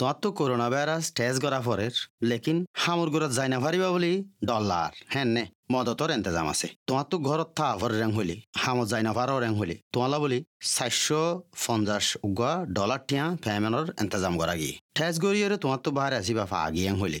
তোমার তো corona virus test করা পরের, লেকিন হামুর ঘরত যাই না পারিবা বলি ডলার হ্যাঁ নে, মদতর এন্তেজাম আছে। তোমার তো ঘরত থা ভর রেং হলি, হামত যাই না পারো রেং হলি। তোমালা বলি চারশো পঞ্চাশ উগা ডলার টিয়া ফ্যামেনর এন্তেজাম করা গিয়ে ঠেস গড়িয়ে তোমার তো বাহারে আসিবা ফা আগিয়ে হলি।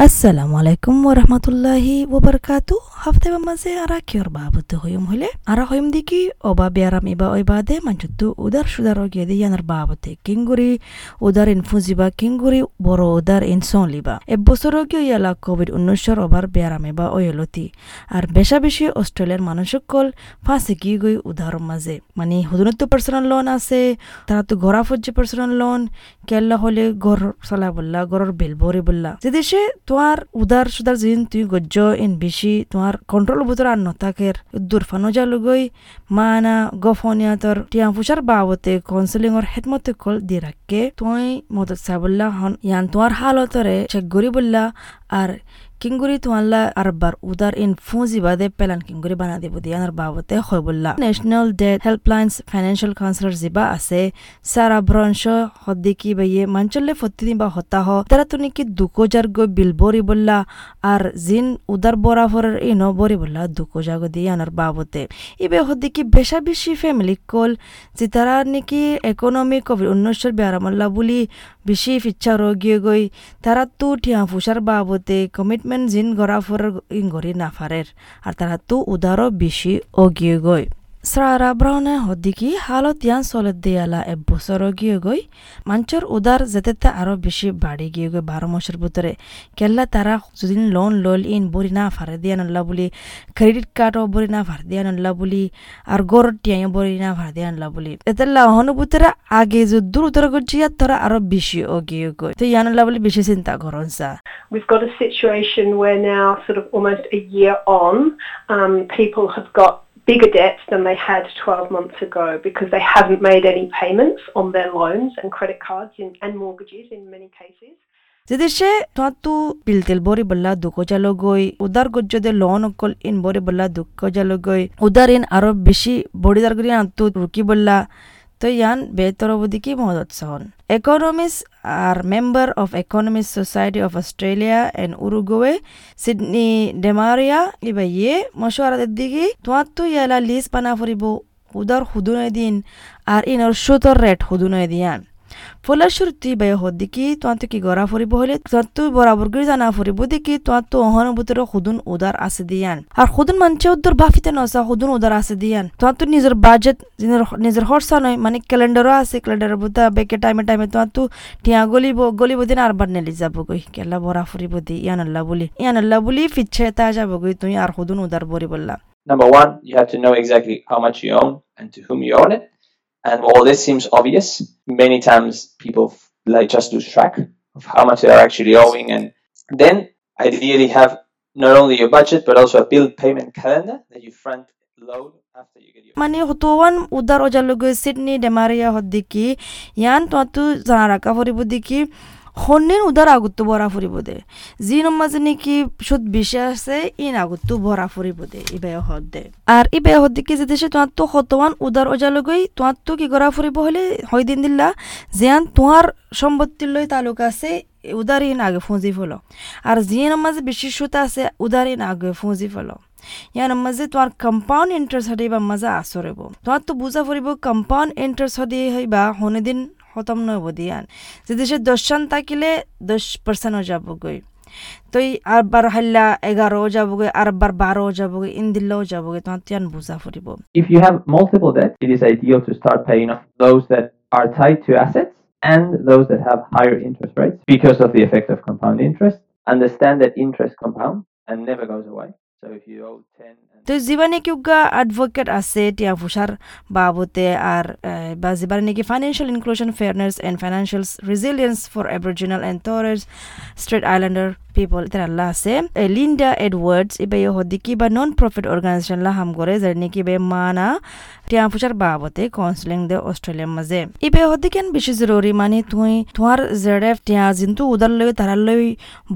আসসালামু আলাইকুম ও রহমতুল্লাহি ওবরকাতু হাফতে বা মাঝে আরা কিয়র বাবুতে হইম হইলে আরা হইম দিকি অবা বেয়ারাম ইবা ওই বাদে মানুষ উদার সুদার গিয়ে দিয়ে ইয়ানার বাবুতে কিংগুরি উদার ইনফুজি বা কিংগুরি বড় উদার ইনসং লিবা এবছর গিয়ে ইয়ালা কোভিড উনিশশোর অবার বেয়ারাম ইবা ওয়েলতি আর বেশা বেশি অস্ট্রেলিয়ার মানুষক কল ফাঁসে কি গই উদার মাঝে মানে হুদনত্ব পার্সোনাল লোন আছে তারা তো ঘোরা ফজ্জি পার্সোনাল লোন কেল্লা হলে ঘর চলা বললা ঘরের বেল ভরি বললা। যে দেশে তোমার উদার সুদার জিন তুই গজ্জ ইন বেশি, তোমার কন্ট্রোল ভিতর আর নথাকের। দূর ফানো জালুগই মানা টিয়া ফুসার বাবতে কাউন্সিলিংর হেদমতে কল দি রাখকে তুই মদত চাবল্লা হন ইয়ান তোমার হালতরে চেক গরি বললা, আর কিংগুরি তোমাল্লা আরবার উদার ইন ফুঁজি বাদে পেলান কিংগুরি বানা দিব দিয়ানার বাবতে হয় বললা national debt helplines financial counsellor জিবা আছে। সারা ব্রঞ্চ হদ্দিকি বাইয়ে মাঞ্চলে ফত্তিনি বা হতা হ তারা তো নাকি দুকোজার গৈ বিল বরি বললা আর জিন উদার বরাবরের ইনো বরি বললা দুকোজা গো দিয়ে আনার বাবতে ইবে হদ্দিকি বেশা বেশি ফ্যামিলি কল যে তারা নাকি ইকোনমি কোভিড উনিশের বেয়ারামল্লা বুলি বেশি ফিচ্ছা রোগী গই, তারা তো ঠিয়া ফুসার বাবতে কমিটমেন্ট জিন গড়া ফরের ইংগরি না নাফারের আর তারা তো উদারও বেশি অগিয়ে গই স্রারা ব্রাউনে হদ্দিকি হালত ইয়ান চলত দিয়ালা এবছর গিয়ে গই মাঞ্চর উদার যেতে আরও বেশি বাড়ি গিয়ে গই বারো মাসের ভিতরে কেল্লা তারা যদি লোন লল ইন বরি না ফারে দিয়া নল্লা বলি ক্রেডিট কার্ডও বরি না ফার দিয়া নল্লা বলি আর গরর টিয়াই বরি না ফার দিয়া নল্লা বলি। এতেল্লা অনুভূতিরা আগে যে দূর উত্তর করছি তারা আরও বেশি অগিয়ে গই তো ইয়ানল্লা বলি বেশি চিন্তা করন সা We've got a situation where now, sort of almost a year on, um, people have got bigger debts than they had 12 months ago because they haven't made any payments on their loans and credit cards in, and mortgages in many cases. দেশে তো বিলতেল বরি বল্লা দুঃখ গই উদার গজ্জদে loan অকল in বরি বল্লা দুঃখ গই উদার in আরও বেশি বড়িদার গরি আন্তু রুকি বল্লা অবধি মদত সহন economists are member of economist society of australia and uruguay sydney demaria iba ye মশওয়ারা দিকে তোমার তো ইয়ালা লিস বানা ফুরিব উদার হুদুনয় দিন আর ইনর সুতর রেট হুদুনয় দিয়ান ফলশ্রুতি বে হদ্দিকি তোমার কি গড়া ফুরিব হলে তোমার তো বরাবর করে জানা ফুরিব দেখি তোমার তো অহনুভূতির খুদুন উদার আছে দিয়ান। আর খুদুন মানছে উদ্দর বাফিতে নসা খুদুন উদার আছে দিয়ান। তোমার তো নিজের বাজেট নিজের খরচা নয় মানে ক্যালেন্ডারও আছে ক্যালেন্ডারের বুতা বেকে টাইমে টাইমে তোমার তো টিয়া গলিব গলিব দিন আর বার নেলি যাব গই কেলা বরা ফুরিব দি ইয়ান আল্লাহ বলি। ইয়ান আল্লাহ বলি ফিচ্ছে তা যাব গই তুমি আর খুদুন উদার বরি বললা Number one, you have to know exactly how much you own and to whom you own it. And while this seems obvious, many times people like just lose track of how much they are actually owing. And then ideally have not only your budget but also a bill payment calendar that you front load mani hotowan udar ojalugu sydney demaria hoddiki yan twatu zanaraka foribudiki ইয়ান তোৱাতো জানা ৰাখা ফুৰিব দেখি সন্নিন উদাৰ আগতো বৰা ফুৰিব দে যি নমাজে নেকি সুদ বেছি আছে ইন আগতো বৰা ফুৰিব দে ইবে হদ দে। আর ইবে হদ দেখি যে দেশে তোমার তো হতোয়ান উদার অজালগৈ তোমার তো কি করা ফুরিব হলে? হয় দিন দিল্লা, যেয়ান তোমার সম্পত্তির লই তালুক আছে উদার ইন আগে ফুঁজি ফলো। আর যিয়ে মাঝে বেশি আছে উদার ইন আগে ফুঁজি ফলো। ইয়াৰ মাঝে তোমাৰ কম্পাউণ্ড ইণ্টাৰেষ্ট হদি বা মাজা আচৰিব। তোমাৰ তো বুজা ফুৰিব কম্পাউণ্ড ইণ্টাৰেষ্ট হদি হইবা হনেদিন খতম নহব দিয়ান যে দেশে দশান থাকিলে দশ পার্সেন্টও যাবগৈ তো আরবার হাল্লা এগারো যাবগৈ আরবার বারো যাবগৈ ইন দিল্লাও যাবগৈ তোমার তিয়ান বুঝা ফুরিব If you have multiple debts, it is ideal to start paying off those that are tied to assets and those that have higher interest rates because of the effect of compound interest. Understand that interest compounds and never goes away. So if you owe 10 and তো যিবা নাকি উগা advocate আছে, টিয়া ফুসার বাবতে আর বা যিবার নাকি financial inclusion fairness and financial resilience for Aboriginal and Torres Strait Islander people ইতার আল্লাহ আছে। লিন্ডা এডওয়ার্ডস ইবে হদিকি বা নন প্রফিট অর্গানাইজেশন লা হাম করে যার নাকি বে মানা টিয়া ফুসার বাবতে কাউন্সিলিং দে অস্ট্রেলিয়ার মাঝে ইবে হদিকেন বেশি জরুরি মানে তুই তোমার জেডএফ টিয়া জিন্তু উদার লই তারার লই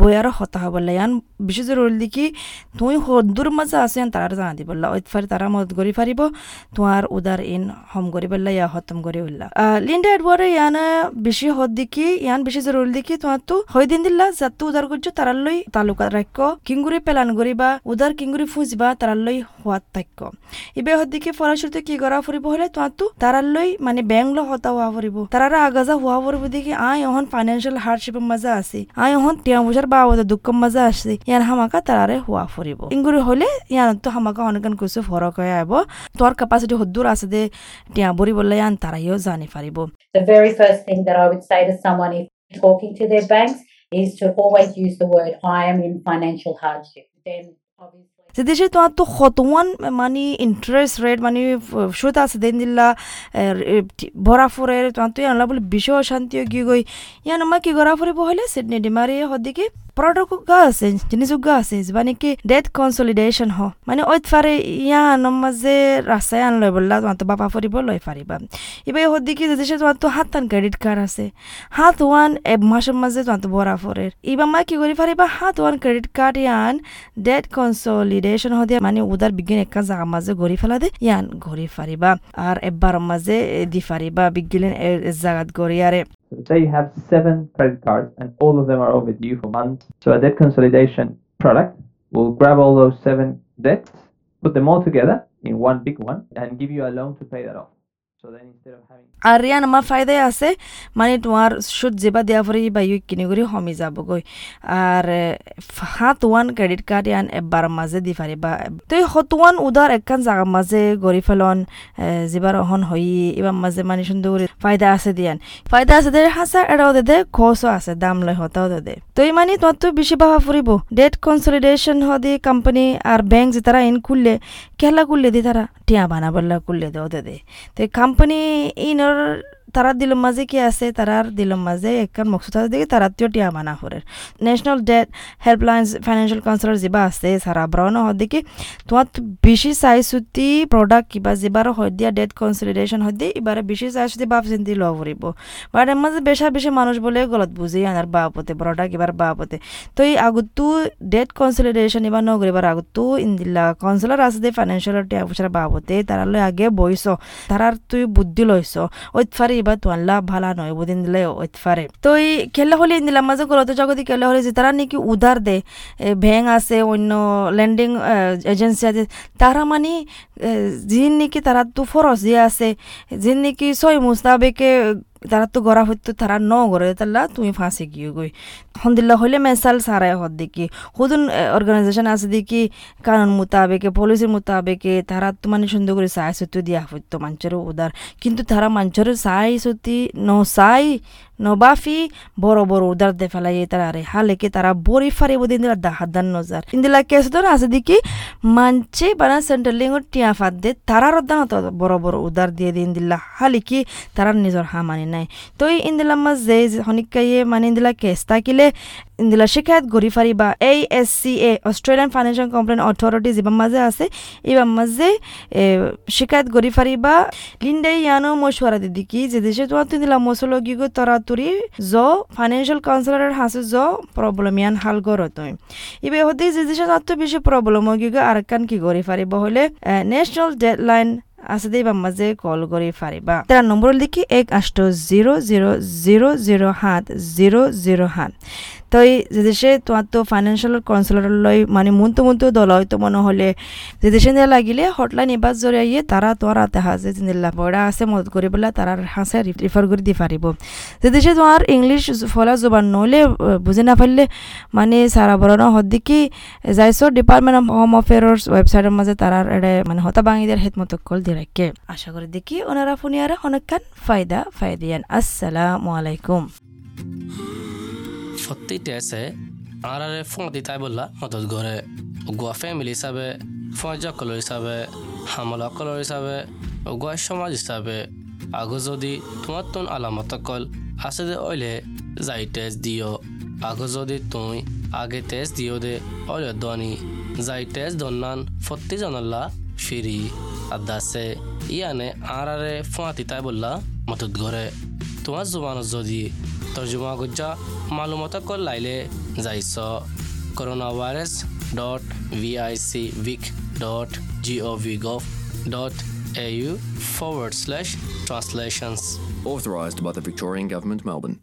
বইয়ারও হতা হবলে ইয়ান বেশি জরুরি দেখি তুই সদূর মাঝে আছে ইয়ান তারার জানা দিব ওইফার তারা মদত করি পারিব তোমার উদার ইন হম করি পেলা ইয়া হতম করি উল্লা লিন্ডা এডওয়ার্ডে ইয়ান বেশি হদ দেখি ইয়ান বেশি জরুরি দেখি তোমার তো হয় দিন দিল্লা যাতু উদার করছ তারার লই তালুকা রাখ্য কিঙ্গুরি পেলান করিবা উদার কিঙ্গুরি ফুজিবা তারার লই হোয়াত থাক্য ইবে হদ দেখি ফরাসুরতে কি করা ফুরিব হলে তোমার তো তারার লই মানে ব্যাংক লো হতা হওয়া ফুরিব তারারা আগাজা হওয়া ফুরিব দেখি আই অহন ফাইন্যান্সিয়াল হার্ডশিপের মাঝে আছে আই অহন টিয়া বুঝার বাবদে দুঃখ মাঝে আসছে ইয়ান হামাকা তারারে হওয়া ফুরিব ইঙ্গুরি হলে ইয়ান তো হামাকা অনেকন কিছু ফরক হয়ে আইব। তোর ক্যাপাসিটি হদ্দুর আছে দে টিয়া বরি বললে ইয়ান তারাইও জানি পারিব। The very first thing that I would say to someone if talking to their banks is to always use the word I am in financial hardship. Then obviously দেশে তোমার তো কতওয়ান মানে ইন্টারেস্ট রেট মানে সুদ আছে দেন দিল্লা ভরা ফুরে তো ইয়ানলা বলে বিশ্ব অশান্তি কি গই। ইয়ান আমার কি করা ফুরিব হলে সিডনি ডিমারি হদিকে। জিনিস গা আছে মানে কি ডেথ কনসলিডেশন হ মানে ওই ফারে ইয়ান মাঝে রাস্তায় আন লই বললা তোমার তো বাপা ফুরিব লই পারিবা এবার হদিকে যে দেশে তোমার তো হাত টান ক্রেডিট কার্ড আছে হাত ওয়ান এক মাসের মাঝে তোমার তো ভরা ফুরের এবার মা কি করি পারিবা হাত ওয়ান ক্রেডিট কার্ড ইয়ান ডেট কনসলিডেশন হদিয়া মানে উদার বিজ্ঞান একটা জায়গা মাঝে গড়ি ফেলা দে ইয়ান ঘড়ি ফারিবা আর এবার মাঝে দি ফারিবা বিজ্ঞান জায়গাত গড়ি আরে So say you have seven credit cards and all of them are overdue for months. So a debt consolidation product will grab all those seven debts, put them all together in one big one, and give you a loan to pay that off. আর ইয়ান আমার ফায়দাই আছে মানে তোমার সুদ যেবা দেওয়া পরে বা you কিনে করে কমি যাবগৈ আর হাত ওয়ান ক্রেডিট কার্ড ইয়ান এবার মাঝে দি পারিবা তো এই হত ওয়ান উদার একখান জাগার মাঝে গড়ি ফেলন যেবার অহন হই এবার মাঝে মানে সুন্দর করে ফায়দা আছে দিয়ান ফায়দা আছে দে হাসা এটাও দে দে খসও আছে দাম লয় হতাও দে দে তো মানে তোমার তো বেশি বাবা ফুরিব ডেট কনসলিডেশন হদি কোম্পানি আর ব্যাংক যে তারা ইন খুললে খেলা খুললে দি তারা টিয়া বানাবল্লা খুললে দেও দে দে তো কোম্পানি ইনর তারা দিলম মাঝে কি আছে? তারার দিলম মাঝে একখান মকসুদ আছে। দেখি তারা তিও টিয়া মানা করে। National debt helplines financial counsellor যেবা আছে, সারা ব্রাউন হয়। দেখি তোমার তো বেশি চাই চুতি প্ৰডাক্ট কিবা যিবাৰ হয় দিয়া ডেট কনচিডাৰেশ্যন হয় দিয়ে এবাৰে বেছি চাই চুতি বাপ চিন্তি লব ফুৰিব বাট এর মাঝে বেশা বেশি মানুষ বলে গলত বুঝি আনার বাপতে প্রডাক্ট এবার বাপতে। তো এই আগতো ডেট কনসিডারেশন এবার নগরিবার আগতো ইন্দিল্লা কাউন্সিলর আছে দে ফাইন্যান্সিয়াল টিয়া বাবতে তারালৈ আগে বইছ তারার তুই বুদ্ধি লইছ ওইত ফারে এবার তোয়াল্লা ভালা নয় বুদিন দিলে ওইতফারে তো এই খেলা হলে দিলাম মাঝে করতে জগতি খেলা হলে যে তারা নাকি উদার দে ভ্যাং আছে অন্য ল্যান্ডিং এজেন্সি আছে তারা মানে যিন নাকি তারা তো ফরস যে আছে যিন নাকি ছয় মুস্তাবেকে তারা তো গড়া হইতো, তারা ন গড়ে তাল্লা তুমি ফাঁসে গিয়ে গই। হন্দিল্লা হইলে মেসাল সারাই হদ দেখি হুদুন অর্গানাইজেশন আছে দেখি, কানুন মোতাবেকে পলিসির মোতাবেকে, তারা তো মানে সুন্দর করে চাই সত্যি দিয়া হইতো মানুষের উদার। কিন্তু তারা মানুষের চাই সত্যি ন চাই নবাফি বড় বড় উদার দে ফেলাই তারা রে হালেকে তারা বড়ি ফারিব দিন দিলা দাহাদান নজার ইন্দিলা কেস তো আছে দেখি মানছে বানা সেন্ট্রালিং টিয়া ফাদ দে তারা রদ্দান হতো বড় বড় উদার দিয়ে দিন দিলা হালিকি তারা নিজের হা মানি নাই তো ইন্দিলা মাছ যে হনিকাইয়ে মানে ইন্দিলা কেস থাকিলে ইন্দিলা শিকায়ত গড়ি ফারিবা এই S C A Australian financial complain authority যিবাৰ মাজে আছে এইবাৰ মাজে এ, শিকায়ত গড়ি ফারিবা লিন্ডাই ইয়ানো মশওয়ারা দিদি কি যে দেশে তোমার তুই দিলা মশলগি গো তরাতুরি জ ফাইন্যান্সিয়াল কাউন্সিলরের হাসে জ প্রবলেম ইয়ান হাল করো তুই ইবে হতে যে দেশে তার তো বেশি প্রবলেম গি গো আর কান কি গড়ি ফারিব হলে ন্যাশনাল ডেডলাইন আছে দেই বা মাজে কল কৰি পাৰিবা। তাৰ নম্বৰ লিখি এক আঠ জিৰ' জিৰ' জিৰ' জিৰ' সাত, জিৰ' জিৰ' সাত। তই যে দেশে তোমার তো ফাইন্যান্সিয়াল কাউন্সিলর লই মানে মনতো মনতো দল হয়তো মনে হলে যে দেশে নিয়ে লাগিলে হটলাইন এবার জরিয়ে তারা তোমার হাতে হাজে জিনিল্লা বড়া আছে, মদত করে পেলা তারা হাসে রিফার করে দি পারিব দেশে তোমার ইংলিশ ফলা জবান নহলে বুঝে না মানে সারা বড় না হদ দেখি যাইছো ডিপার্টমেন্ট অফ হোম অফেয়ার্স ওয়েবসাইটের মাঝে তারার এড়ে মানে হতা বাঙিদের হেত মতো কল দিয়ে রাখে আশা করি দেখি ওনারা ফোনিয়ারে অনেকখান ফায়দা ফায়দিয়ান আসসালামু আলাইকুম। সত্যি টেসে আরারে ফোন দিতাই বললা, মদত গোয়া ফ্যামিলি হিসাবে ফজাকল হিসাবে হামলাকল হিসাবে উগয় সমাজ হিসাবে। আগো যদি তোমার তুন আলামতকল আছে দে অইলে যাই টেস্ট দিও। আগো যদি তুই আগে টেস্ট দিও দে, অইলে দনি। যাই টেস্ট দন্নান, ফত্তি জনাল্লা ফিরি। আদাসে, ইয়ানে আরারে ফুয়াতি তাই বললা মতত ঘরে। তোমার জুবানত যদি তর্জমা গুজ্জা মালুমত কল লাইলে যাইছ corona virus dot VIC vic dot GOV gov dot au forward slash translations Authorised by the Victorian Government, Melbourne.